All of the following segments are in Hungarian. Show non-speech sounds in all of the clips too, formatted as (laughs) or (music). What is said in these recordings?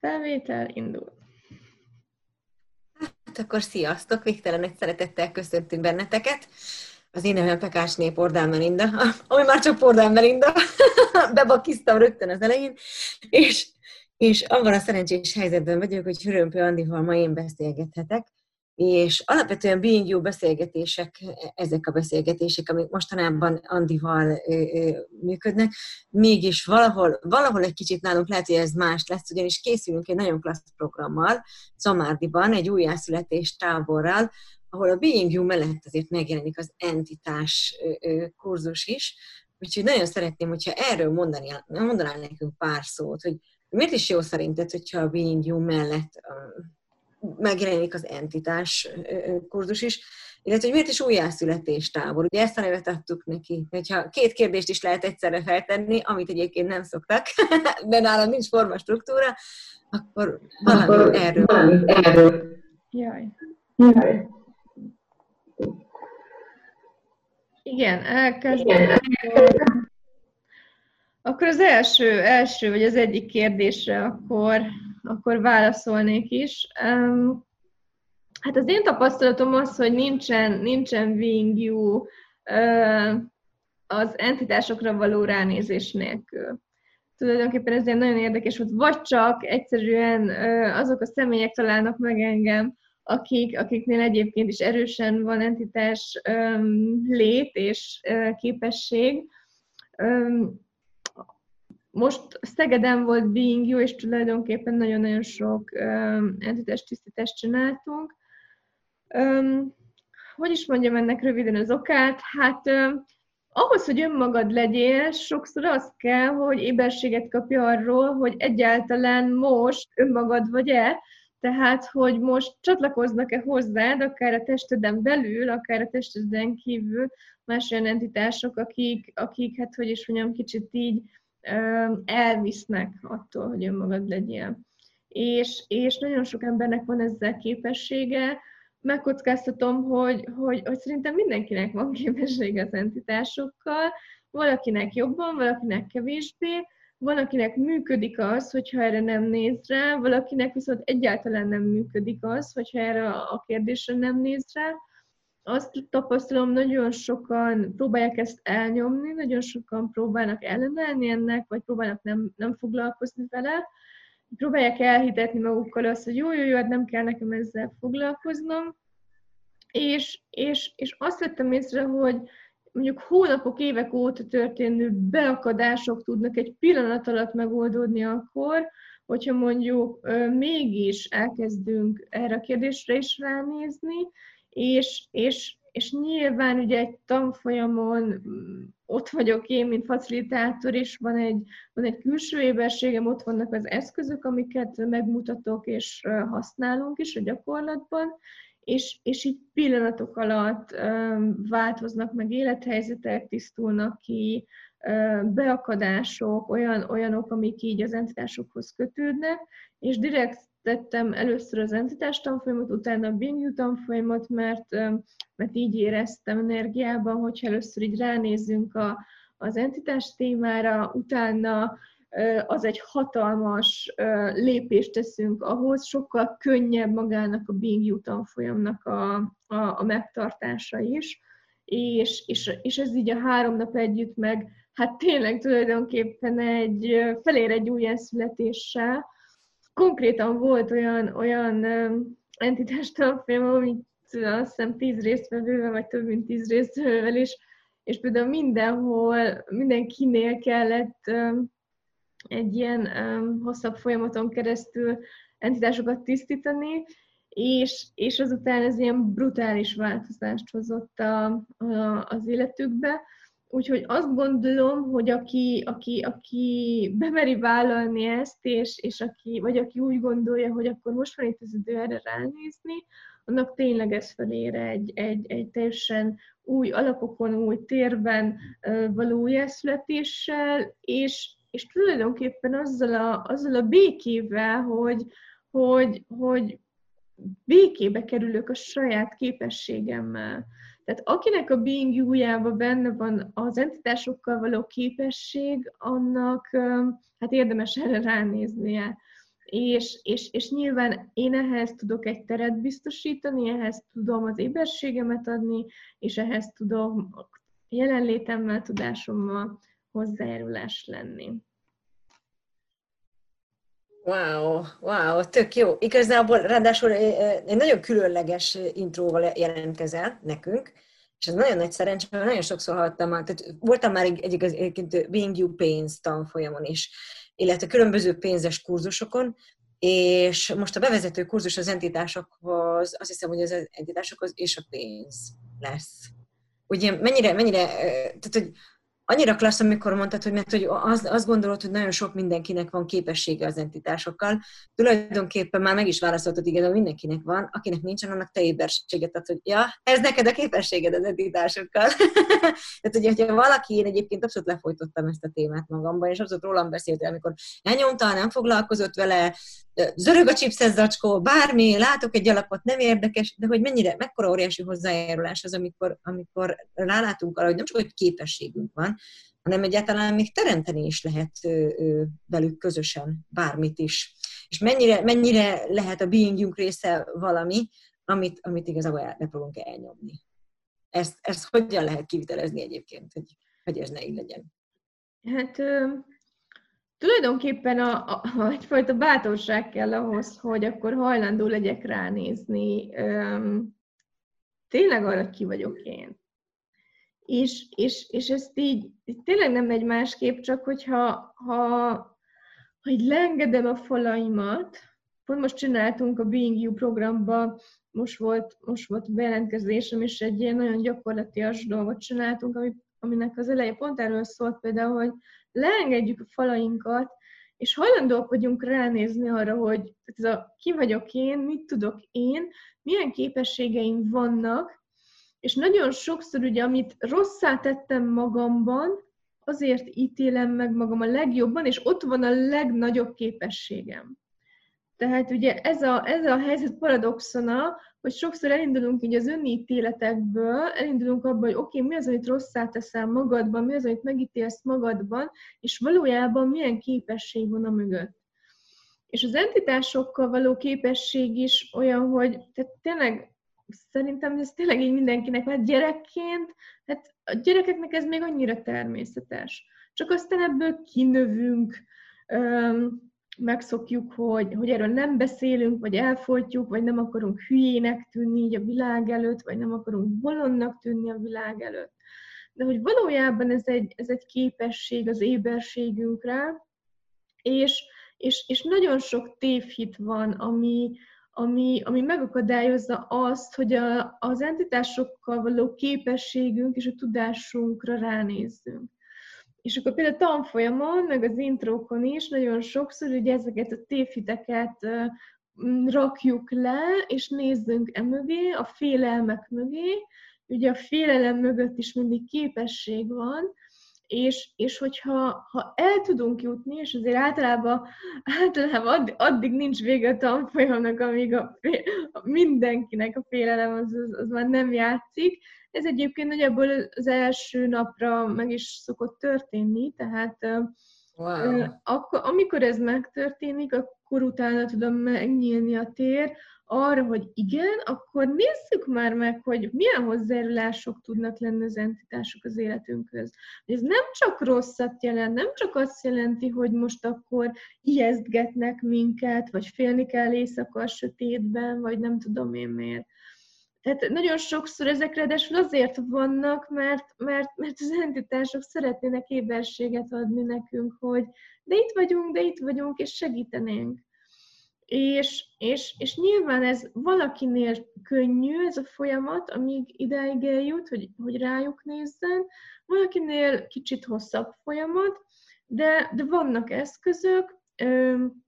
Felvétel indul. Hát akkor sziasztok, végtelen egy szeretettel köszöntünk benneteket. Az én nevem Pekácsné Pordán Melinda, (laughs) ami már csak Pordán Melinda, (laughs) bebakiztam rögtön az elején, és, és abban a szerencsés helyzetben vagyok, hogy Hürömpő Andival ma én beszélgethetek, és alapvetően being you beszélgetések, ezek a beszélgetések, amik mostanában Andival ö, ö, működnek, mégis valahol, valahol egy kicsit nálunk lehet, hogy ez más lesz, ugyanis készülünk egy nagyon klassz programmal, Szomárdiban, egy újjászületés táborral, ahol a Being You mellett azért megjelenik az entitás ö, kurzus is, úgyhogy nagyon szeretném, hogyha erről mondani, mondanál nekünk pár szót, hogy miért is jó szerinted, hogyha a Being You mellett megjelenik az entitás kurzus is, illetve hogy miért is újjászületés tábor. Ugye ezt a nevet adtuk neki, hogyha két kérdést is lehet egyszerre feltenni, amit egyébként nem szoktak, (laughs) de nálam nincs forma struktúra, akkor valami akkor erről. Valami erről. Jaj. Jaj. Igen, elkezdem. Akkor az első, első, vagy az egyik kérdésre akkor akkor válaszolnék is. Hát az én tapasztalatom az, hogy nincsen, nincsen wing you az entitásokra való ránézés nélkül. Tulajdonképpen ez nagyon érdekes volt. Vagy csak egyszerűen azok a személyek találnak meg engem, akik, akiknél egyébként is erősen van entitás um, lét és uh, képesség, most Szegeden volt Being You, és tulajdonképpen nagyon-nagyon sok um, entitás tisztítást csináltunk. Um, hogy is mondjam ennek röviden az okát? Hát um, ahhoz, hogy önmagad legyél, sokszor az kell, hogy éberséget kapja arról, hogy egyáltalán most önmagad vagy-e, tehát, hogy most csatlakoznak-e hozzád, akár a testeden belül, akár a testeden kívül más olyan entitások, akik, akik hát hogy is mondjam, kicsit így elvisznek attól, hogy önmagad legyél. És, és nagyon sok embernek van ezzel képessége, megkockáztatom, hogy, hogy, hogy szerintem mindenkinek van (laughs) képessége az entitásokkal, valakinek jobban, valakinek kevésbé, van, akinek működik az, hogyha erre nem néz rá, valakinek viszont egyáltalán nem működik az, hogyha erre a kérdésre nem néz rá, azt tapasztalom, nagyon sokan próbálják ezt elnyomni, nagyon sokan próbálnak ellenállni ennek, vagy próbálnak nem, nem foglalkozni vele, próbálják elhitetni magukkal azt, hogy jó, jó, jó, hát nem kell nekem ezzel foglalkoznom, és, és, és azt vettem észre, hogy mondjuk hónapok, évek óta történő beakadások tudnak egy pillanat alatt megoldódni akkor, hogyha mondjuk mégis elkezdünk erre a kérdésre is ránézni, és, és, és nyilván ugye egy tanfolyamon mm, ott vagyok én, mint facilitátor, és van egy, van egy külső éberségem, ott vannak az eszközök, amiket megmutatok és használunk is a gyakorlatban, és, és így pillanatok alatt változnak meg élethelyzetek, tisztulnak ki, beakadások, olyan, olyanok, amik így az entitásokhoz kötődnek, és direkt tettem először az entitás tanfolyamot, utána a Bing tanfolyamot, mert, mert így éreztem energiában, hogyha először így ránézzünk a, az entitás témára, utána az egy hatalmas lépést teszünk ahhoz, sokkal könnyebb magának a Being tanfolyamnak a, a, a megtartása is, és, és, és ez így a három nap együtt meg, hát tényleg tulajdonképpen egy, felér egy újjászületéssel, konkrétan volt olyan, olyan entitás tanfolyam, amit azt hiszem tíz résztvevővel, vagy több mint tíz résztvevővel is, és például mindenhol, mindenkinél kellett egy ilyen hosszabb folyamaton keresztül entitásokat tisztítani, és, és azután ez ilyen brutális változást hozott a, a, az életükbe. Úgyhogy azt gondolom, hogy aki, aki, aki bemeri vállalni ezt, és, és aki, vagy aki úgy gondolja, hogy akkor most van itt az idő erre ránézni, annak tényleg ez felér egy, egy, egy teljesen új alapokon, új térben való újjászületéssel, és, és tulajdonképpen azzal a, azzal a békével, hogy, hogy, hogy békébe kerülök a saját képességemmel tehát akinek a being you benne van az entitásokkal való képesség, annak hát érdemes erre ránéznie. és, és, és nyilván én ehhez tudok egy teret biztosítani, ehhez tudom az éberségemet adni, és ehhez tudom jelenlétemmel, tudásommal hozzájárulás lenni. Wow, wow, tök jó. Igazából ráadásul egy nagyon különleges intróval jelentkezel nekünk, és ez nagyon nagy szerencsé, mert nagyon sokszor hallottam, tehát voltam már egy, egy, egyébként Being You Pains tanfolyamon is, illetve különböző pénzes kurzusokon, és most a bevezető kurzus az entitásokhoz, azt hiszem, hogy az entitásokhoz és a pénz lesz. Ugye mennyire, mennyire, tehát hogy annyira klassz, amikor mondtad, hogy mert hogy azt, azt gondolod, hogy nagyon sok mindenkinek van képessége az entitásokkal. Tulajdonképpen már meg is válaszoltad, igen, mindenkinek van, akinek nincsen, annak te éberséget ad, hogy ja, ez neked a képességed az entitásokkal. (laughs) Tehát, ugye, hogyha valaki, én egyébként abszolút lefolytottam ezt a témát magamba, és abszolút rólam beszélt, amikor elnyomta, nem foglalkozott vele, zörög a chipses zacskó, bármi, látok egy alapot, nem érdekes, de hogy mennyire, mekkora óriási hozzájárulás az, amikor, amikor rálátunk arra, hogy nem csak hogy képességünk van, hanem egyáltalán még teremteni is lehet velük közösen bármit is. És mennyire, mennyire lehet a beingjünk része valami, amit, amit igazából megpróbálunk elnyomni. Ezt, ezt hogyan lehet kivitelezni egyébként, hogy, hogy ez ne így legyen? Hát Tulajdonképpen a, a, a, egyfajta bátorság kell ahhoz, hogy akkor hajlandó legyek ránézni. Öm, tényleg arra ki vagyok én. És, és, és ezt így, így tényleg nem egy másképp, csak hogyha ha, hogy leengedem a falaimat, pont most csináltunk a Being You programba, most volt, most volt bejelentkezésem, és egy ilyen nagyon gyakorlatias dolgot csináltunk, ami, aminek az eleje pont erről szólt például, hogy leengedjük a falainkat, és hajlandóak vagyunk ránézni arra, hogy ez a ki vagyok én, mit tudok én, milyen képességeim vannak, és nagyon sokszor ugye, amit rosszá tettem magamban, azért ítélem meg magam a legjobban, és ott van a legnagyobb képességem. Tehát ugye ez a, ez a helyzet paradoxona, hogy sokszor elindulunk így az önítéletekből, elindulunk abban, hogy oké, okay, mi az, amit rosszá teszel magadban, mi az, amit megítélsz magadban, és valójában milyen képesség van a mögött. És az entitásokkal való képesség is olyan, hogy tehát tényleg szerintem ez tényleg így mindenkinek, mert gyerekként, hát a gyerekeknek ez még annyira természetes. Csak aztán ebből kinövünk, megszokjuk, hogy, hogy erről nem beszélünk, vagy elfolytjuk, vagy nem akarunk hülyének tűnni így a világ előtt, vagy nem akarunk bolondnak tűnni a világ előtt. De hogy valójában ez egy, ez egy képesség az éberségünkre, és, és, és nagyon sok tévhit van, ami, ami, ami megakadályozza azt, hogy a, az entitásokkal való képességünk és a tudásunkra ránézzünk. És akkor például tanfolyamon, meg az intrókon is nagyon sokszor ugye ezeket a tévhiteket rakjuk le, és nézzünk emögé, a félelmek mögé. Ugye a félelem mögött is mindig képesség van, és, és hogyha ha el tudunk jutni, és azért általában, általában addig, addig nincs vége a tanfolyamnak, amíg a, a mindenkinek a félelem az, az, az már nem játszik, ez egyébként nagyjából az első napra meg is szokott történni, tehát wow. akkor, amikor ez megtörténik, akkor utána tudom megnyílni a tér arra, hogy igen, akkor nézzük már meg, hogy milyen hozzájárulások tudnak lenni az entitások az életünkhöz. Ez nem csak rosszat jelent, nem csak azt jelenti, hogy most akkor ijesztgetnek minket, vagy félni kell éjszaka a sötétben, vagy nem tudom én miért tehát nagyon sokszor ezek ráadásul azért vannak, mert, mert, mert az entitások szeretnének éberséget adni nekünk, hogy de itt vagyunk, de itt vagyunk, és segítenénk. És, és, és nyilván ez valakinél könnyű ez a folyamat, amíg ideig eljut, hogy, hogy rájuk nézzen, valakinél kicsit hosszabb folyamat, de, de vannak eszközök,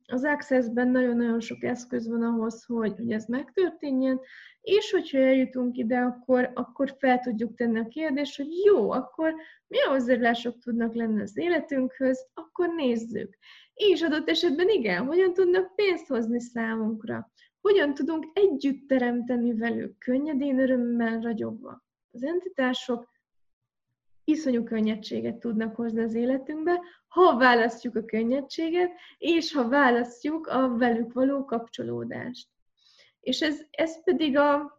az Access-ben nagyon-nagyon sok eszköz van ahhoz, hogy, hogy ez megtörténjen, és hogyha eljutunk ide, akkor, akkor fel tudjuk tenni a kérdést, hogy jó, akkor milyen hozzájárulások tudnak lenni az életünkhöz, akkor nézzük. És adott esetben igen, hogyan tudnak pénzt hozni számunkra, hogyan tudunk együtt teremteni velük, könnyedén, örömmel, ragyogva. Az entitások iszonyú könnyedséget tudnak hozni az életünkbe, ha választjuk a könnyedséget, és ha választjuk a velük való kapcsolódást. És ez, ez pedig a,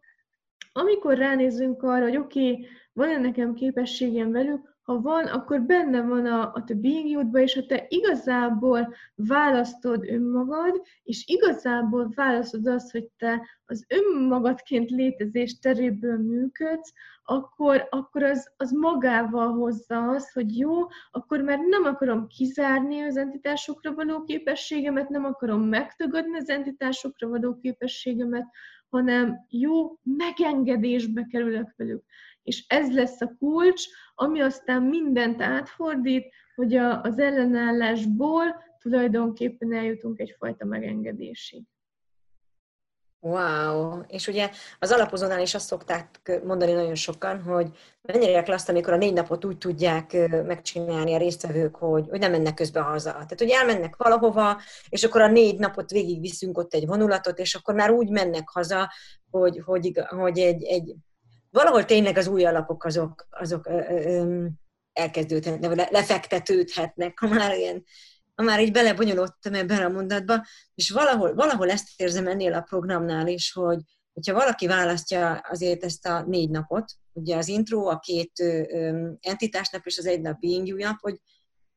amikor ránézünk arra, hogy oké, okay, van-e nekem képességem velük, ha van, akkor benne van a, a te being és ha te igazából választod önmagad, és igazából választod azt, hogy te az önmagadként létezés teréből működsz, akkor, akkor az, az magával hozza azt, hogy jó, akkor már nem akarom kizárni az entitásokra való képességemet, nem akarom megtagadni az entitásokra való képességemet, hanem jó, megengedésbe kerülök velük. És ez lesz a kulcs, ami aztán mindent átfordít, hogy a, az ellenállásból tulajdonképpen eljutunk egyfajta megengedésig. Wow! És ugye az alapozónál is azt szokták mondani nagyon sokan, hogy mennyire klassz, amikor a négy napot úgy tudják megcsinálni a résztvevők, hogy, hogy nem mennek közbe haza. Tehát, hogy elmennek valahova, és akkor a négy napot végig viszünk ott egy vonulatot, és akkor már úgy mennek haza, hogy, hogy, hogy egy, egy valahol tényleg az új alapok azok, azok ö, ö, elkezdődhetnek, lefektetődhetnek, ha már ilyen már így belebonyolódtam ebben a mondatba, és valahol, valahol ezt érzem ennél a programnál is, hogy hogyha valaki választja azért ezt a négy napot, ugye az intro, a két entitásnap és az egy nap being nap, hogy,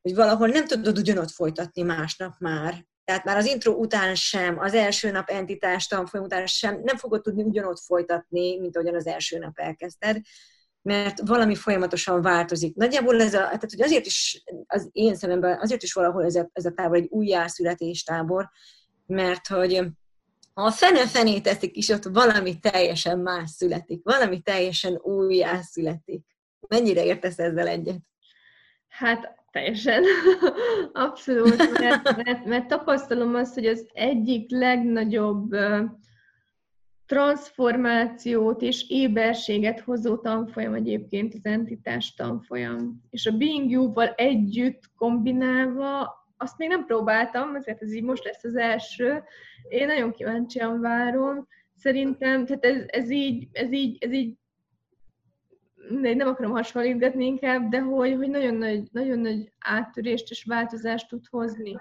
hogy valahol nem tudod ugyanott folytatni másnap már. Tehát már az intro után sem, az első nap entitás tanfolyam után sem nem fogod tudni ugyanott folytatni, mint ahogyan az első nap elkezdted mert valami folyamatosan változik. Nagyjából ez a, tehát hogy azért is, az én szememben, azért is valahol ez a, ez a tábor egy újjászületés tábor, mert hogy ha a fene fené teszik is, ott valami teljesen más születik, valami teljesen újjászületik. Mennyire értesz ezzel egyet? Hát teljesen. (laughs) Abszolút, mert, mert, mert tapasztalom azt, hogy az egyik legnagyobb transformációt és éberséget hozó tanfolyam egyébként az entitás tanfolyam. És a Being You-val együtt kombinálva, azt még nem próbáltam, ezért ez így most lesz az első. Én nagyon kíváncsian várom. Szerintem, tehát ez, ez így, ez így, ez így nem akarom hasonlítgatni inkább, de hogy, hogy nagyon, nagy, nagyon nagy áttörést és változást tud hozni.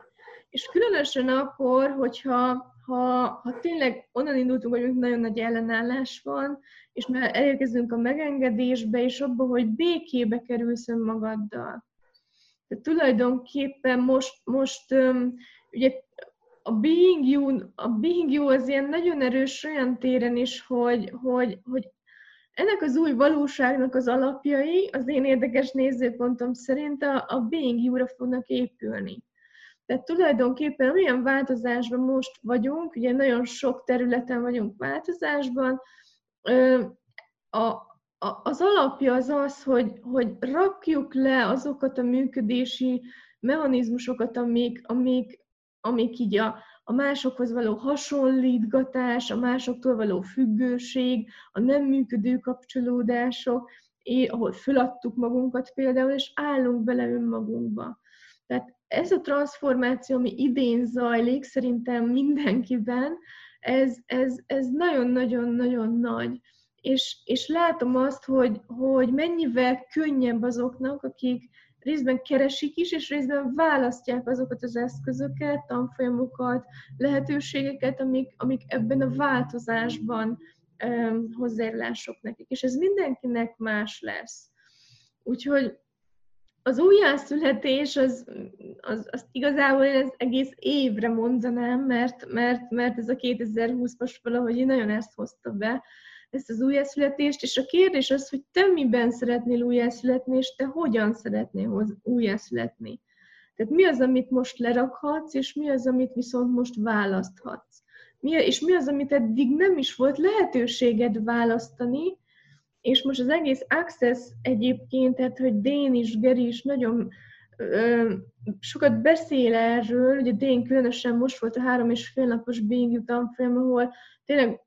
És különösen akkor, hogyha ha, ha tényleg onnan indultunk, hogy nagyon nagy ellenállás van, és már elérkezünk a megengedésbe, és abba, hogy békébe kerülsz önmagaddal. Tehát tulajdonképpen most, most ugye a being you, a being you az ilyen nagyon erős olyan téren is, hogy, hogy, hogy ennek az új valóságnak az alapjai, az én érdekes nézőpontom szerint a, a being you-ra fognak épülni. Tehát tulajdonképpen olyan változásban most vagyunk, ugye nagyon sok területen vagyunk változásban, a, a, az alapja az az, hogy, hogy rakjuk le azokat a működési mechanizmusokat, amik, amik, amik így a, a másokhoz való hasonlítgatás, a másoktól való függőség, a nem működő kapcsolódások, ahol föladtuk magunkat például, és állunk bele önmagunkba. Tehát ez a transformáció, ami idén zajlik, szerintem mindenkiben, ez, ez, ez nagyon-nagyon-nagyon nagy. És, és látom azt, hogy, hogy mennyivel könnyebb azoknak, akik részben keresik is, és részben választják azokat az eszközöket, tanfolyamokat, lehetőségeket, amik, amik ebben a változásban um, nekik. És ez mindenkinek más lesz. Úgyhogy az újjászületés, az, az, az igazából ez egész évre mondanám, mert, mert, mert ez a 2020 most valahogy nagyon ezt hozta be, ezt az újjászületést, és a kérdés az, hogy te miben szeretnél újjászületni, és te hogyan szeretnél újjászületni. Tehát mi az, amit most lerakhatsz, és mi az, amit viszont most választhatsz. Mi, és mi az, amit eddig nem is volt lehetőséged választani, és most az egész Access egyébként, tehát hogy Dén is, Geri is nagyon ö, sokat beszél erről, ugye Dén különösen most volt a három és fél napos Being tanfolyam, ahol tényleg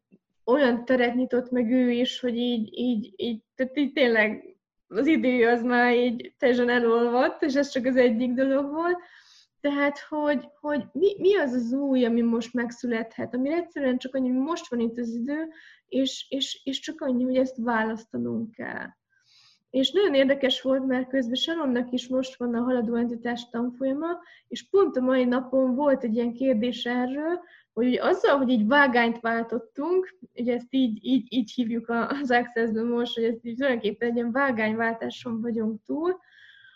olyan teret nyitott meg ő is, hogy így, így, így, tehát így tényleg az idő az már így teljesen elolvadt, és ez csak az egyik dolog volt. Tehát, hogy, hogy mi, mi az az új, ami most megszülethet, ami egyszerűen csak annyi, most van itt az idő, és, és, és csak annyi, hogy ezt választanunk kell. és nagyon érdekes volt, mert közben Sharonnak is most van a haladó entitás tanfolyama, és pont a mai napon volt egy ilyen kérdés erről, hogy ugye azzal, hogy így vágányt váltottunk, ugye ezt így, így, így hívjuk az access most, hogy ezt így tulajdonképpen egy ilyen vágányváltáson vagyunk túl,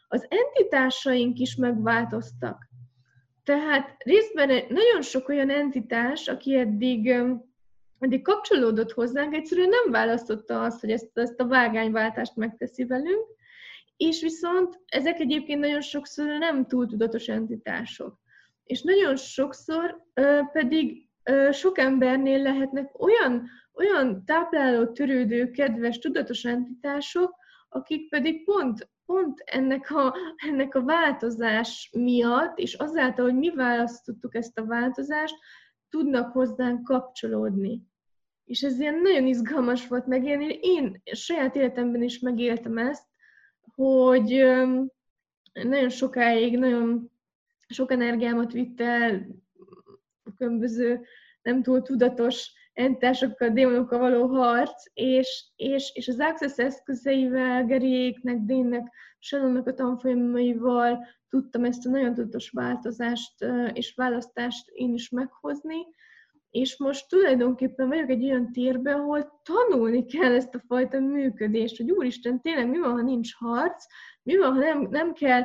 az entitásaink is megváltoztak. Tehát részben nagyon sok olyan entitás, aki eddig, eddig kapcsolódott hozzánk, egyszerűen nem választotta azt, hogy ezt, ezt a vágányváltást megteszi velünk, és viszont ezek egyébként nagyon sokszor nem túl tudatos entitások. És nagyon sokszor ö, pedig ö, sok embernél lehetnek olyan, olyan tápláló, törődő, kedves, tudatos entitások, akik pedig pont pont ennek a, ennek a változás miatt, és azáltal, hogy mi választottuk ezt a változást, tudnak hozzánk kapcsolódni. És ez ilyen nagyon izgalmas volt megélni. Én saját életemben is megéltem ezt, hogy nagyon sokáig, nagyon sok energiámat vitt el a különböző nem túl tudatos entitásokkal, démonokkal való harc, és, és, és az Access eszközeivel, Geréknek, Dénnek, Shannonnak a tanfolyamaival tudtam ezt a nagyon tudatos változást és választást én is meghozni, és most tulajdonképpen vagyok egy olyan térben, ahol tanulni kell ezt a fajta működést, hogy úristen, tényleg mi van, ha nincs harc, mi van, ha nem, nem kell,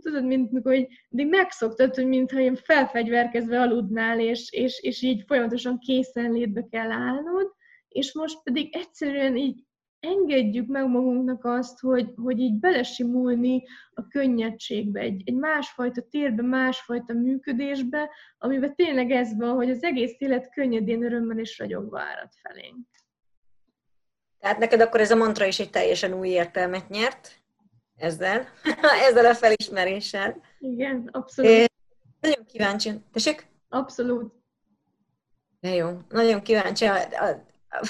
tudod, mint mikor hogy de megszoktad, hogy mintha én felfegyverkezve aludnál, és, és, és így folyamatosan készenlétbe kell állnod, és most pedig egyszerűen így engedjük meg magunknak azt, hogy, hogy így belesimulni a könnyedségbe, egy, egy másfajta térbe, másfajta működésbe, amiben tényleg ez van, hogy az egész élet könnyedén, örömmel és ragyogva árad felénk. Tehát neked akkor ez a mantra is egy teljesen új értelmet nyert ezzel, (laughs) ezzel a felismeréssel. Igen, abszolút. É, nagyon kíváncsi. Tessék? Abszolút. De jó, nagyon kíváncsi. A, a, a,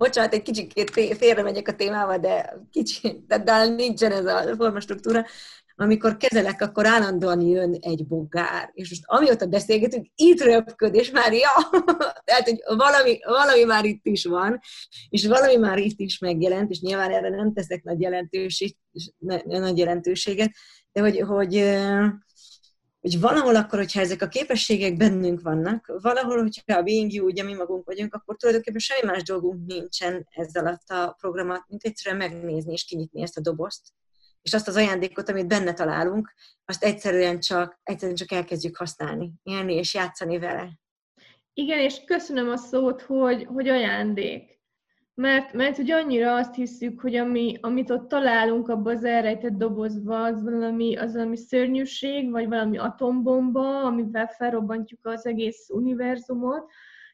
bocsánat, egy kicsit félre megyek a témával, de kicsi, de, de nincsen ez a formastruktúra amikor kezelek, akkor állandóan jön egy bogár. És most amióta beszélgetünk, itt röpköd, és már ja, (laughs) tehát, hogy valami, valami már itt is van, és valami már itt is megjelent, és nyilván erre nem teszek nagy, jelentőség, nagy jelentőséget, de hogy, hogy, hogy valahol akkor, hogyha ezek a képességek bennünk vannak, valahol, hogyha a being you, ugye mi magunk vagyunk, akkor tulajdonképpen semmi más dolgunk nincsen ezzel a programot, mint egyszerűen megnézni és kinyitni ezt a dobozt, és azt az ajándékot, amit benne találunk, azt egyszerűen csak, egyszerűen csak elkezdjük használni, élni és játszani vele. Igen, és köszönöm a szót, hogy, hogy ajándék. Mert, mert hogy annyira azt hiszük, hogy ami, amit ott találunk abban az elrejtett dobozba, az valami, az valami szörnyűség, vagy valami atombomba, amivel felrobbantjuk az egész univerzumot.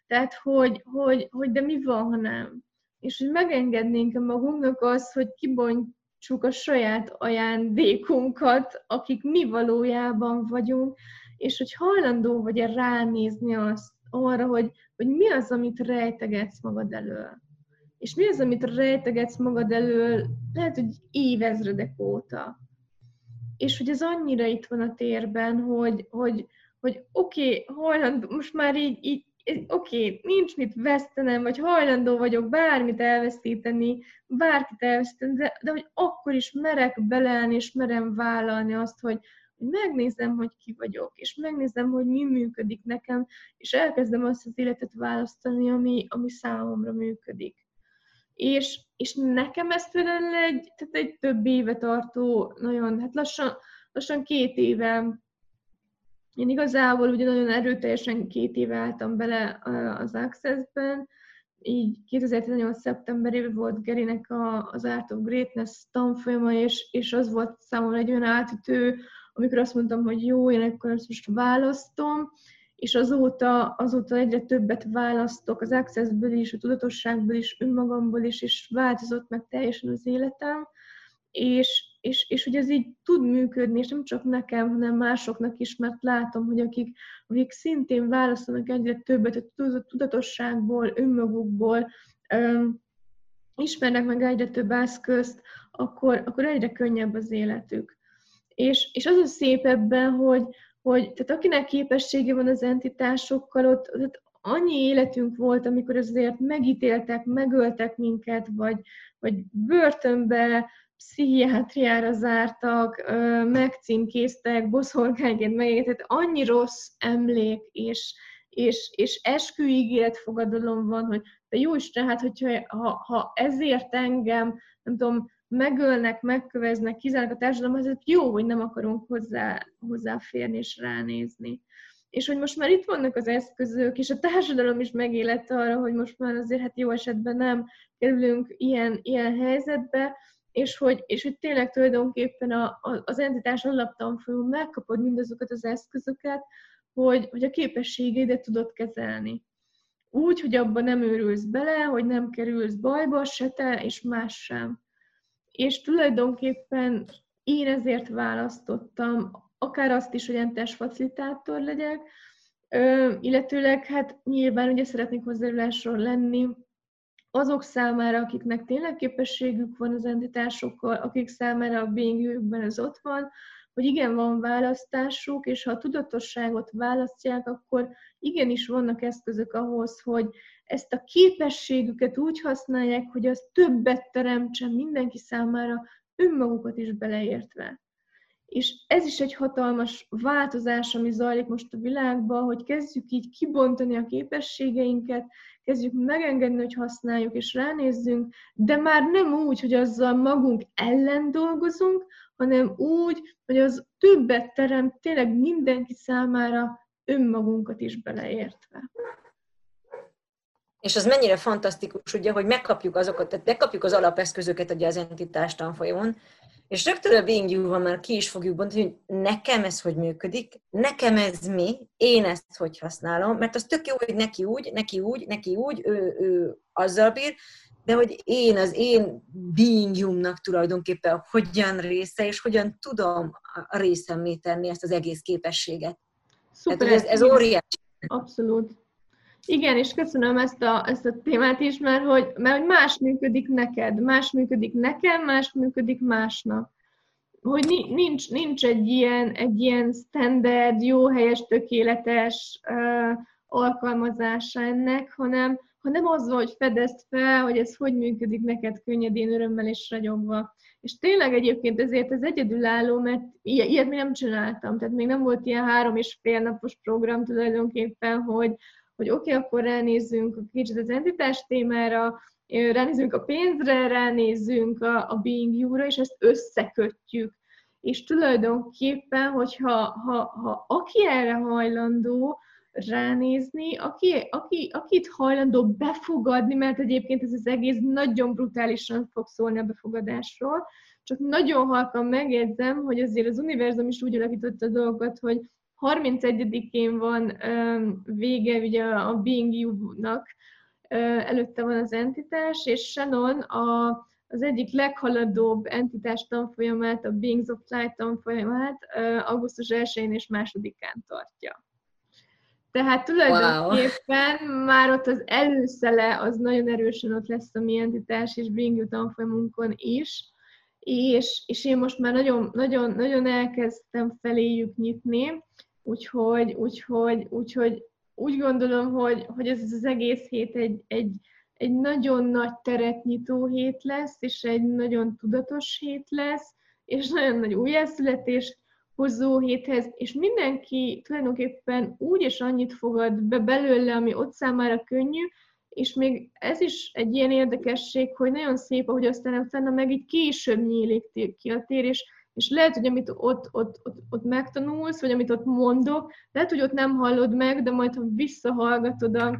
Tehát, hogy, hogy, hogy de mi van, ha nem? És hogy megengednénk magunknak azt, hogy kibont, csak a saját ajándékunkat, akik mi valójában vagyunk, és hogy hajlandó vagy -e ránézni azt, arra, hogy, hogy mi az, amit rejtegetsz magad elől. És mi az, amit rejtegetsz magad elől, lehet, hogy évezredek óta. És hogy ez annyira itt van a térben, hogy, hogy, hogy oké, okay, hajlandó, most már így, így oké, okay, nincs mit vesztenem, vagy hajlandó vagyok bármit elveszíteni, bárkit elveszíteni, de, de hogy akkor is merek beleállni, és merem vállalni azt, hogy, hogy megnézem, hogy ki vagyok, és megnézem, hogy mi működik nekem, és elkezdem azt az életet választani, ami, ami számomra működik. És, és nekem ez például egy, tehát egy több éve tartó, nagyon, hát lassan, lassan két éve én igazából ugye nagyon erőteljesen két éve álltam bele az Access-ben, így 2018. szeptemberében volt Gerinek a, az Art of Greatness tanfolyama, és, és az volt számomra egy olyan átütő, amikor azt mondtam, hogy jó, én akkor ezt most választom, és azóta, azóta egyre többet választok az accessből is, a tudatosságból is, önmagamból is, és változott meg teljesen az életem, és, és, és hogy ez így tud működni, és nem csak nekem, hanem másoknak is, mert látom, hogy akik, akik szintén válaszolnak egyre többet a tudatosságból, önmagukból, öm, ismernek meg egyre több eszközt, akkor, akkor egyre könnyebb az életük. És, és az a szép ebben, hogy, hogy tehát akinek képessége van az entitásokkal, ott, ott annyi életünk volt, amikor azért megítéltek, megöltek minket, vagy, vagy börtönbe pszichiátriára zártak, megcímkéztek, boszorkányként megégett, annyi rossz emlék és, és, és esküígéret fogadalom van, hogy de jó Isten, hát hogyha ha, ha ezért engem, nem tudom, megölnek, megköveznek, kizárnak a társadalomhoz, ez jó, hogy nem akarunk hozzá, hozzáférni és ránézni. És hogy most már itt vannak az eszközök, és a társadalom is megélette arra, hogy most már azért hát jó esetben nem kerülünk ilyen, ilyen helyzetbe, és hogy, és hogy tényleg tulajdonképpen a, a, az entitás alaptanfolyamon megkapod mindazokat az eszközöket, hogy, hogy a képességeidet tudod kezelni. Úgy, hogy abban nem őrülsz bele, hogy nem kerülsz bajba, se te, és más sem. És tulajdonképpen én ezért választottam akár azt is, hogy entes facilitátor legyek, illetőleg hát nyilván ugye szeretnék hozzájárulásról lenni azok számára, akiknek tényleg képességük van az entitásokkal, akik számára a being ez ott van, hogy igen, van választásuk, és ha a tudatosságot választják, akkor igenis vannak eszközök ahhoz, hogy ezt a képességüket úgy használják, hogy az többet teremtsen mindenki számára, önmagukat is beleértve. És ez is egy hatalmas változás, ami zajlik most a világban, hogy kezdjük így kibontani a képességeinket, kezdjük megengedni, hogy használjuk és ránézzünk, de már nem úgy, hogy azzal magunk ellen dolgozunk, hanem úgy, hogy az többet teremt tényleg mindenki számára önmagunkat is beleértve. És az mennyire fantasztikus, ugye, hogy megkapjuk azokat, tehát megkapjuk az alapeszközöket ugye az entitás tanfolyamon, és rögtön a Being You-van már ki is fogjuk bontani, hogy nekem ez hogy működik, nekem ez mi, én ezt hogy használom, mert az tök jó, hogy neki úgy, neki úgy, neki úgy, ő, ő azzal bír, de hogy én, az én being tulajdonképpen hogyan része, és hogyan tudom a részemmé tenni ezt az egész képességet. Szuper, Tehát, ez, ez óriási. Abszolút. Igen, és köszönöm ezt a, ezt a témát is, mert hogy, mert hogy más működik neked, más működik nekem, más működik másnak. Hogy nincs, nincs egy, ilyen, egy ilyen standard, jó, helyes, tökéletes uh, alkalmazása ennek, hanem, hanem az, hogy fedezd fel, hogy ez hogy működik neked könnyedén, örömmel és ragyogva. És tényleg egyébként ezért ez egyedülálló, mert ilyet még nem csináltam, tehát még nem volt ilyen három és fél napos program tulajdonképpen, hogy, hogy oké, okay, akkor ránézzünk kicsit az entitás témára, ránézzünk a pénzre, ránézzünk a, a being you-ra, és ezt összekötjük. És tulajdonképpen, hogyha ha, ha aki erre hajlandó ránézni, aki, aki, akit hajlandó befogadni, mert egyébként ez az egész nagyon brutálisan fog szólni a befogadásról, csak nagyon halkan megjegyzem, hogy azért az univerzum is úgy alakította a dolgokat, hogy 31-én van vége ugye a Being You-nak, előtte van az entitás, és Shannon a, az egyik leghaladóbb entitás tanfolyamát, a Beings of Light tanfolyamát augusztus 1-én és 2-án tartja. Tehát tulajdonképpen wow. már ott az előszele az nagyon erősen ott lesz a mi entitás és Being You tanfolyamunkon is, és, és én most már nagyon, nagyon, nagyon elkezdtem feléjük nyitni, Úgyhogy, úgyhogy, úgyhogy úgy gondolom, hogy, hogy ez az egész hét egy, egy, egy nagyon nagy teret nyitó hét lesz, és egy nagyon tudatos hét lesz, és nagyon nagy újjászületés hozó héthez, és mindenki tulajdonképpen úgy és annyit fogad be belőle, ami ott számára könnyű, és még ez is egy ilyen érdekesség, hogy nagyon szép, ahogy aztán utána meg így később nyílik ki a tér, és és lehet, hogy amit ott, ott, ott, ott megtanulsz, vagy amit ott mondok, lehet, hogy ott nem hallod meg, de majd, ha visszahallgatod a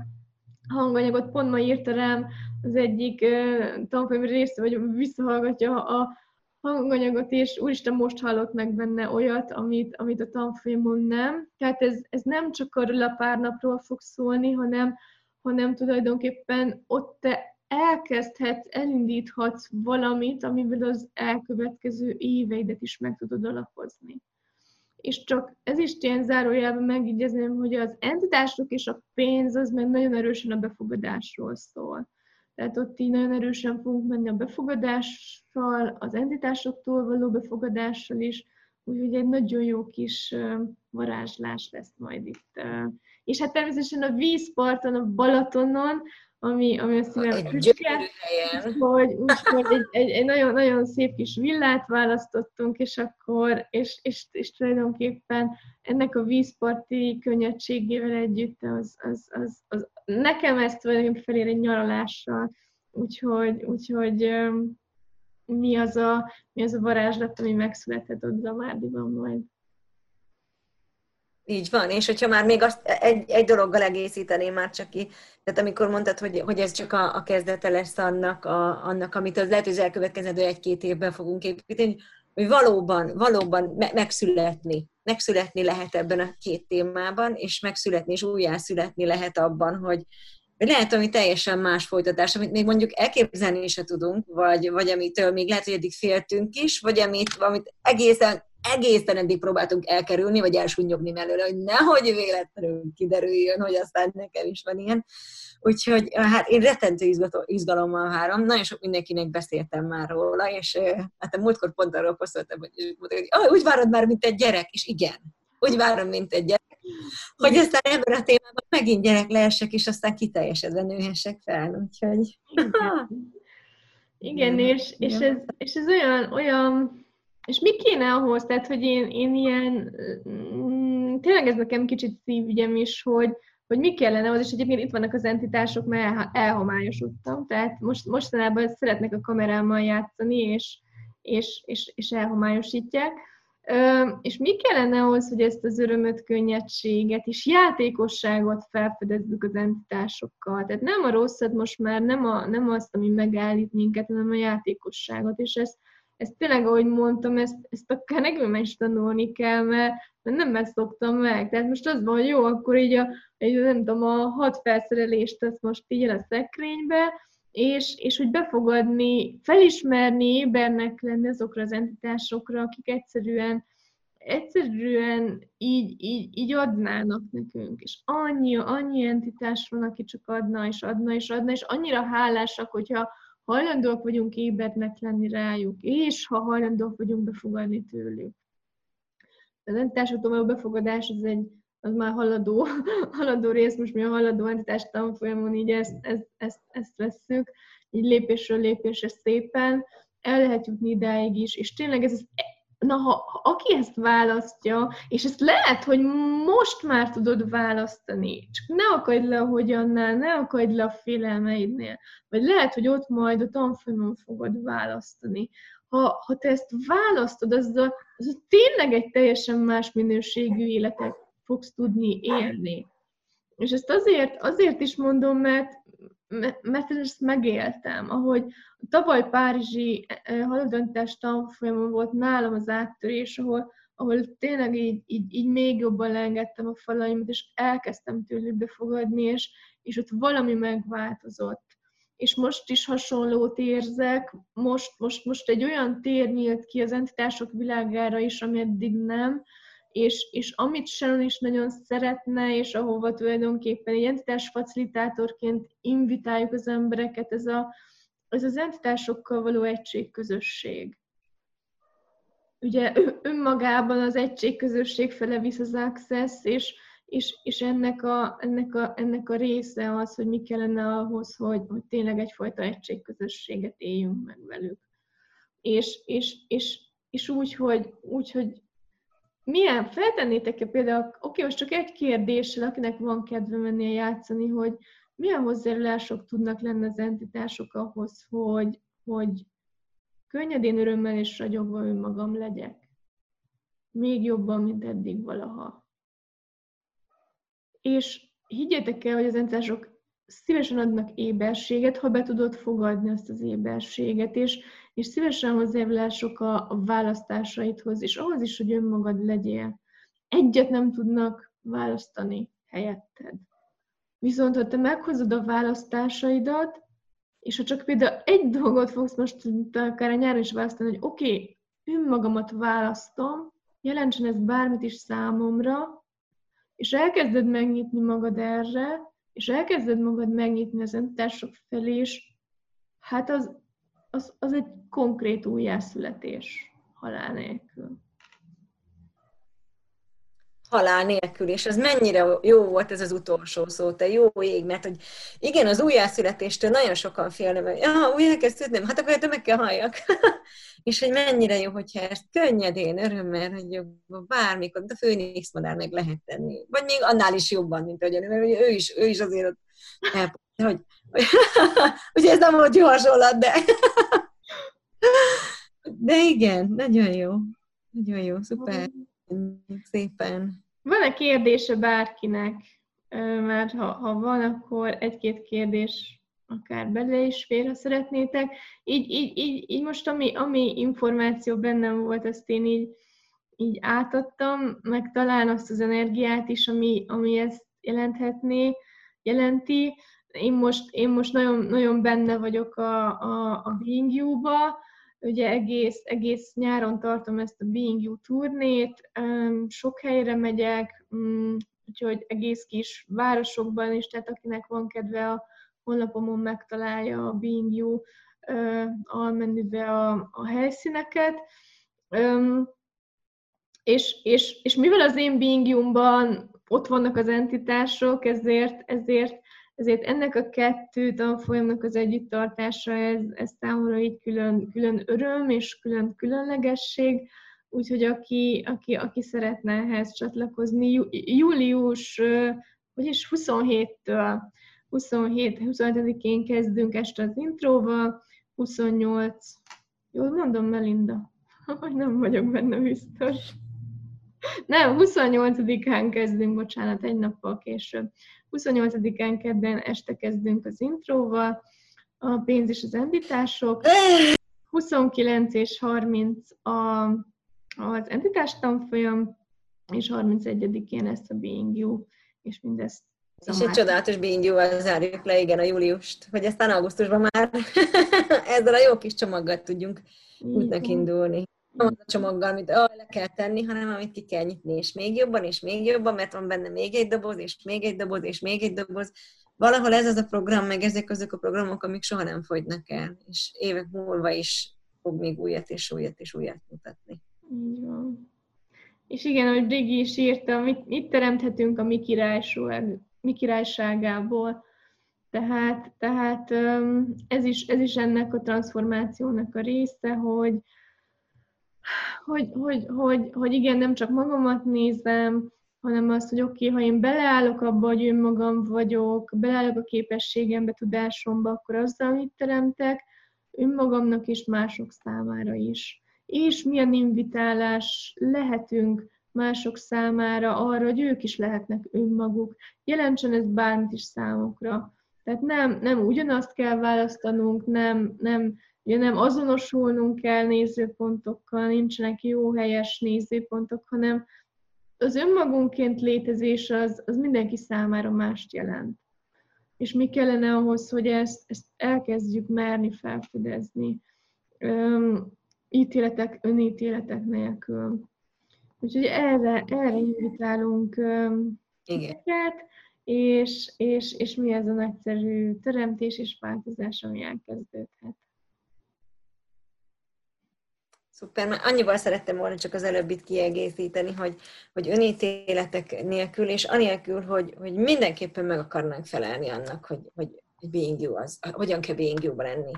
hanganyagot, pont ma írta rám az egyik uh, tanfolyam része, vagy visszahallgatja a hanganyagot, és úristen, most hallott meg benne olyat, amit, amit a tanfolyamon nem. Tehát ez, ez nem csak arról a pár napról fog szólni, hanem, hanem tulajdonképpen ott te elkezdhetsz, elindíthatsz valamit, amivel az elkövetkező éveidet is meg tudod alapozni. És csak ez is ilyen zárójelben megígyezném, hogy az entitások és a pénz az meg nagyon erősen a befogadásról szól. Tehát ott így nagyon erősen fogunk menni a befogadással, az entitásoktól való befogadással is, úgyhogy egy nagyon jó kis varázslás lesz majd itt. És hát természetesen a vízparton, a Balatonon, ami, ami a szívem füstje. Úgyhogy, úgyhogy egy, egy, egy nagyon, nagyon szép kis villát választottunk, és akkor, és, és, és tulajdonképpen ennek a vízparti könnyedségével együtt az, az, az, az nekem ez tulajdonképpen felér egy nyaralással, úgyhogy, úgyhogy mi az a, mi az a varázslat, ami megszületett ott Zamárdiban majd. Így van, és hogyha már még azt egy, egy dologgal egészíteném már csak ki, tehát amikor mondtad, hogy, hogy ez csak a, a kezdete lesz annak, a, annak, amit az lehet, hogy az elkövetkezendő egy-két évben fogunk építeni, hogy valóban, valóban me- megszületni, megszületni lehet ebben a két témában, és megszületni és újjászületni lehet abban, hogy, hogy lehet, ami teljesen más folytatás, amit még mondjuk elképzelni se tudunk, vagy, vagy amitől még lehet, hogy eddig féltünk is, vagy amit, amit egészen egészen eddig próbáltunk elkerülni, vagy elsúnyogni mellőle, hogy nehogy véletlenül kiderüljön, hogy aztán nekem is van ilyen. Úgyhogy hát én rettentő izgalommal várom, nagyon sok mindenkinek beszéltem már róla, és hát a múltkor pont arról posztoltam, hogy, hogy oh, úgy várod már, mint egy gyerek, és igen, úgy várom, mint egy gyerek, hogy aztán ebben a témában megint gyerek lehessek, és aztán kiteljesedve nőhessek fel, úgyhogy... Igen, (laughs) és, és, ez, és ez olyan, olyan és mi kéne ahhoz, tehát, hogy én, én ilyen, mm, tényleg ez nekem kicsit szívügyem is, hogy, hogy mi kellene ahhoz, és egyébként itt vannak az entitások, mert elhomályosodtam, tehát most, mostanában szeretnek a kamerámmal játszani, és, és, és, és elhomályosítják. Ö, és mi kellene ahhoz, hogy ezt az örömöt, könnyedséget és játékosságot felfedezzük az entitásokkal. Tehát nem a rosszat most már, nem, a, nem azt, ami megállít minket, hanem a játékosságot, és ezt ezt tényleg, ahogy mondtam, ezt, ezt akár nekem is tanulni kell, mert, mert nem ezt szoktam meg. Tehát most az van, jó, akkor így a, egy, nem tudom, a hat felszerelést tesz most így a szekrénybe, és, és hogy befogadni, felismerni, ébernek lenni azokra az entitásokra, akik egyszerűen, egyszerűen így, így, így adnának nekünk. És annyi, annyi entitás van, aki csak adna, és adna, és adna, és annyira hálásak, hogyha hajlandóak vagyunk ébrednek lenni rájuk, és ha hajlandóak vagyunk befogadni tőlük. Az entitásokról való befogadás az egy az már haladó, (laughs) haladó rész, most mi a haladó entitás tanfolyamon így ezt, ezt, ezt, ezt vesszük, így lépésről lépésre szépen, el lehet jutni idáig is, és tényleg ez az na, ha, aki ezt választja, és ezt lehet, hogy most már tudod választani, csak ne akadj le a hogyannál, ne akadj le a félelmeidnél, vagy lehet, hogy ott majd a tanfolyamon fogod választani. Ha, ha te ezt választod, az, a, az a tényleg egy teljesen más minőségű életet fogsz tudni élni. És ezt azért, azért is mondom, mert mert ezt megéltem, ahogy a tavaly Párizsi eh, haladöntás tanfolyamon volt nálam az áttörés, ahol, ahol tényleg így, így, így még jobban leengedtem a falaimat, és elkezdtem tőlük befogadni, és, és ott valami megváltozott. És most is hasonlót érzek, most, most, most egy olyan tér nyílt ki az entitások világára is, ami eddig nem, és, és amit Sharon is nagyon szeretne, és ahova tulajdonképpen egy entitás facilitátorként invitáljuk az embereket, ez, a, ez az entitásokkal való egységközösség. Ugye önmagában az egységközösség fele visz az access, és, és, és ennek, a, ennek, a, ennek a része az, hogy mi kellene ahhoz, hogy, hogy tényleg egyfajta egységközösséget éljünk meg velük. És, és, és, és úgy, hogy, úgy, hogy milyen, feltennétek-e például, oké, most csak egy kérdéssel, akinek van kedve menni játszani, hogy milyen hozzájárulások tudnak lenni az entitások ahhoz, hogy, hogy könnyedén, örömmel és ragyogva önmagam legyek. Még jobban, mint eddig valaha. És higgyétek el, hogy az entitások szívesen adnak éberséget, ha be tudod fogadni ezt az éberséget, és, és szívesen hozzájárulások a, a választásaidhoz, és ahhoz is, hogy önmagad legyél. Egyet nem tudnak választani helyetted. Viszont, ha te meghozod a választásaidat, és ha csak például egy dolgot fogsz most akár a nyáron is választani, hogy oké, okay, önmagamat választom, jelentsen ez bármit is számomra, és elkezded megnyitni magad erre, és elkezded magad megnyitni az entitások felé, és hát az, az, az egy konkrét újjászületés halál nélkül. halál nélkül, és ez mennyire jó volt ez az utolsó szó, te jó ég, mert hogy igen, az újjászületéstől nagyon sokan félnek, hogy ja, újjá kell születnem, hát akkor meg kell halljak. (laughs) és hogy mennyire jó, hogyha ezt könnyedén, örömmel, hogy bármikor, de főnix madár meg lehet tenni. Vagy még annál is jobban, mint a mert ő is, ő is azért ott hogy (laughs) ugye ez nem volt jó hasonlat, de (laughs) de igen, nagyon jó. Nagyon jó, szuper. Szépen. Van-e kérdése bárkinek? Mert ha, ha van, akkor egy-két kérdés akár bele is fér, ha szeretnétek. Így, így, így, így most, ami, ami információ bennem volt, azt én így, így átadtam, meg talán azt az energiát is, ami, ami ezt jelenthetné, jelenti. Én most, én most nagyon, nagyon benne vagyok a, a, a Being You-ba, ugye egész, egész nyáron tartom ezt a Being You turnét, sok helyre megyek, mm, úgyhogy egész kis városokban is, tehát akinek van kedve a honlapomon megtalálja a Being You almenübe a, a helyszíneket. És, és, és mivel az én Being ott vannak az entitások, ezért, ezért ezért ennek a kettő tanfolyamnak az együttartása, ez, ez számomra így külön, külön öröm és külön különlegesség, úgyhogy aki, aki, aki szeretne ehhez csatlakozni, jú, július, vagyis 27-től 27, 27-én kezdünk este az intróval, 28, jól mondom, Melinda? (laughs) Hogy nem vagyok benne biztos. Nem, 28-án kezdünk, bocsánat, egy nappal később. 28-án kedden este kezdünk az intróval, a pénz és az entitások. 29 (laughs) és 30 a, az entitás tanfolyam, és 31-én lesz a Being You, és mindezt és egy csodálatos Being You-val zárjuk le, igen, a júliust, hogy aztán augusztusban már. (laughs) Ezzel a jó kis csomaggal tudjunk útnak indulni nem az a csomaggal, amit ah, le kell tenni, hanem amit ki kell nyitni, és még jobban, és még jobban, mert van benne még egy doboz, és még egy doboz, és még egy doboz. Valahol ez az a program, meg ezek azok a programok, amik soha nem fogynak el, és évek múlva is fog még újat és újat és újat mutatni. Így van. És igen, ahogy Rigi is írta, mit, mit teremthetünk a mi, királyság, mi királyságából. Tehát, tehát ez, is, ez is ennek a transformációnak a része, hogy, hogy, hogy, hogy, hogy igen, nem csak magamat nézem, hanem azt, hogy oké, okay, ha én beleállok abba, hogy önmagam vagyok, beleállok a képességembe, tudásomba, akkor azzal mit teremtek, önmagamnak és mások számára is. És milyen invitálás lehetünk mások számára arra, hogy ők is lehetnek önmaguk. Jelentsen ez bármit is számukra. Tehát nem, nem ugyanazt kell választanunk, nem, nem Ugye nem azonosulnunk kell nézőpontokkal, nincsenek jó helyes nézőpontok, hanem az önmagunként létezés az, az mindenki számára mást jelent. És mi kellene ahhoz, hogy ezt, ezt elkezdjük merni felfedezni. Üm, ítéletek, önítéletek nélkül. Úgyhogy erre, erre invitálunk um, Igen. és, és, és mi ez a nagyszerű teremtés és változás, ami elkezdődhet. Szuper, mert annyival szerettem volna csak az előbbit kiegészíteni, hogy, hogy önítéletek nélkül, és anélkül, hogy, hogy mindenképpen meg akarnánk felelni annak, hogy, hogy being you az, hogyan kell being you lenni.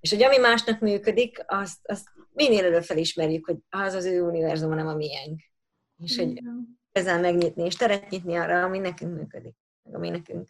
És hogy ami másnak működik, azt, azt minél előbb felismerjük, hogy az az ő univerzum, nem a miénk. És hogy ezzel megnyitni, és teret nyitni arra, ami nekünk működik, meg ami nekünk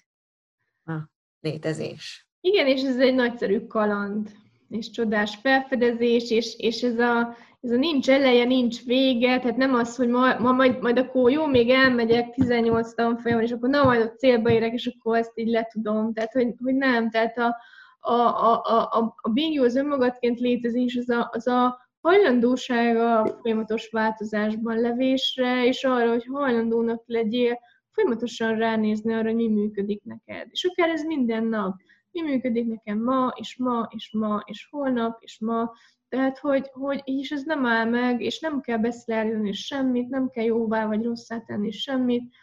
a létezés. Igen, és ez egy nagyszerű kaland és csodás felfedezés, és, és ez, a, ez a nincs eleje, nincs vége, tehát nem az, hogy ma, ma majd, majd akkor jó, még elmegyek 18 tanfolyamon, és akkor na, majd ott célba érek, és akkor ezt így letudom. Tehát, hogy, hogy nem, tehát a, a, a, a, a Being az önmagadként létezés, az a, az a hajlandóság a folyamatos változásban levésre, és arra, hogy hajlandónak legyél folyamatosan ránézni arra, hogy mi működik neked. És akár ez minden nap mi működik nekem ma, és ma, és ma, és holnap, és ma. Tehát, hogy, hogy is ez nem áll meg, és nem kell beszélni semmit, nem kell jóvá vagy rosszá tenni semmit.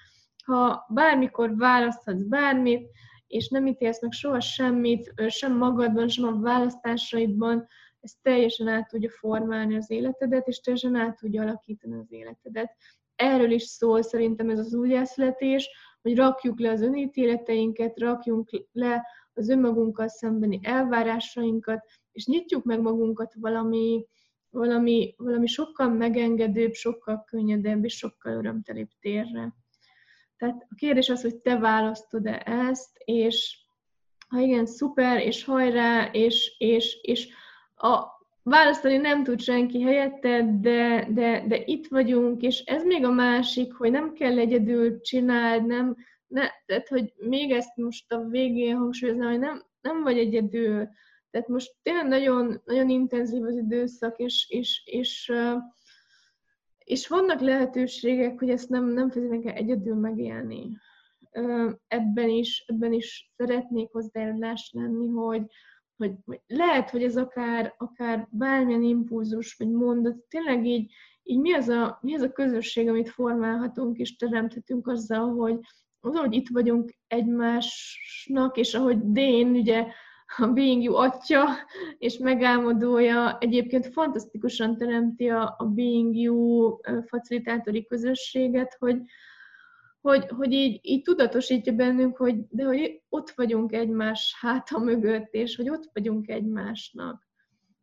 Ha bármikor választhatsz bármit, és nem ítélsz meg soha semmit, sem magadban, sem a választásaidban, ez teljesen át tudja formálni az életedet, és teljesen át tudja alakítani az életedet. erről is szól szerintem ez az újjászületés, hogy rakjuk le az önítéleteinket, rakjunk le az önmagunkkal szembeni elvárásainkat, és nyitjuk meg magunkat valami, valami, valami sokkal megengedőbb, sokkal könnyedebb és sokkal örömtelibb térre. Tehát a kérdés az, hogy te választod-e ezt, és ha igen, szuper, és hajrá, és, és, és a, választani nem tud senki helyette, de, de, de itt vagyunk, és ez még a másik, hogy nem kell egyedül csináld, nem, ne, tehát, hogy még ezt most a végén hangsúlyoznám, hogy nem, nem vagy egyedül. Tehát most tényleg nagyon, nagyon intenzív az időszak, és, és, és, és vannak lehetőségek, hogy ezt nem, nem feltétlenül egyedül megélni. Ebben is, ebben is szeretnék hozzájárulás lenni, hogy, hogy, hogy lehet, hogy ez akár, akár bármilyen impulzus, vagy mondat, tényleg így, így mi, az a, mi az a közösség, amit formálhatunk és teremthetünk azzal, hogy az, hogy itt vagyunk egymásnak, és ahogy Dén, ugye a Being You atya és megálmodója egyébként fantasztikusan teremti a, a Being You facilitátori közösséget, hogy, hogy, hogy így, így tudatosítja bennünk, hogy, de hogy ott vagyunk egymás háta mögött, és hogy ott vagyunk egymásnak.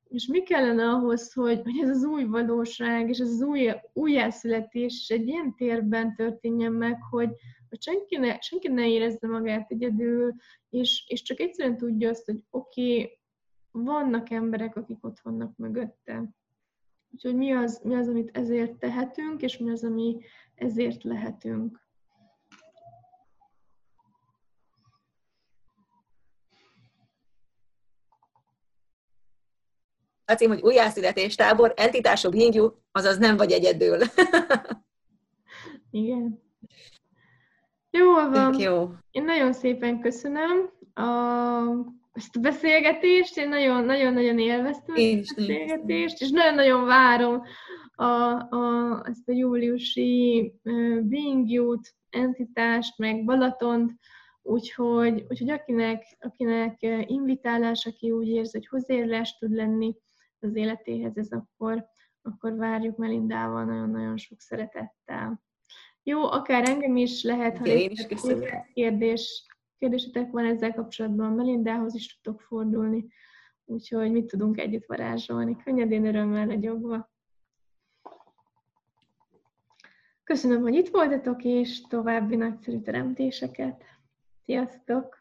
És mi kellene ahhoz, hogy, hogy ez az új valóság, és ez az új újjászületés egy ilyen térben történjen meg, hogy, hogy senki, ne, senki ne érezze magát egyedül, és, és csak egyszerűen tudja azt, hogy oké, okay, vannak emberek, akik ott vannak mögötte. Úgyhogy mi az, mi az, amit ezért tehetünk, és mi az, ami ezért lehetünk. a cím, hogy újjászületés tábor, entitások hingjú, azaz nem vagy egyedül. (laughs) Igen. Jó van. Jó. Én nagyon szépen köszönöm a, ezt a beszélgetést, én nagyon-nagyon élveztem én ezt a beszélgetést, és nagyon-nagyon várom a, a, ezt a júliusi uh, Being Youth entitást, meg Balatont, úgyhogy, úgyhogy akinek, akinek invitálás, aki úgy érzi, hogy hozzáérülés tud lenni, az életéhez, ez akkor, akkor várjuk Melindával nagyon-nagyon sok szeretettel. Jó, akár engem is lehet, ha én is kérdés, kérdésetek van ezzel kapcsolatban, Melindához is tudtok fordulni, úgyhogy mit tudunk együtt varázsolni, könnyedén örömmel legyogva. Köszönöm, hogy itt voltatok, és további nagyszerű teremtéseket. Sziasztok!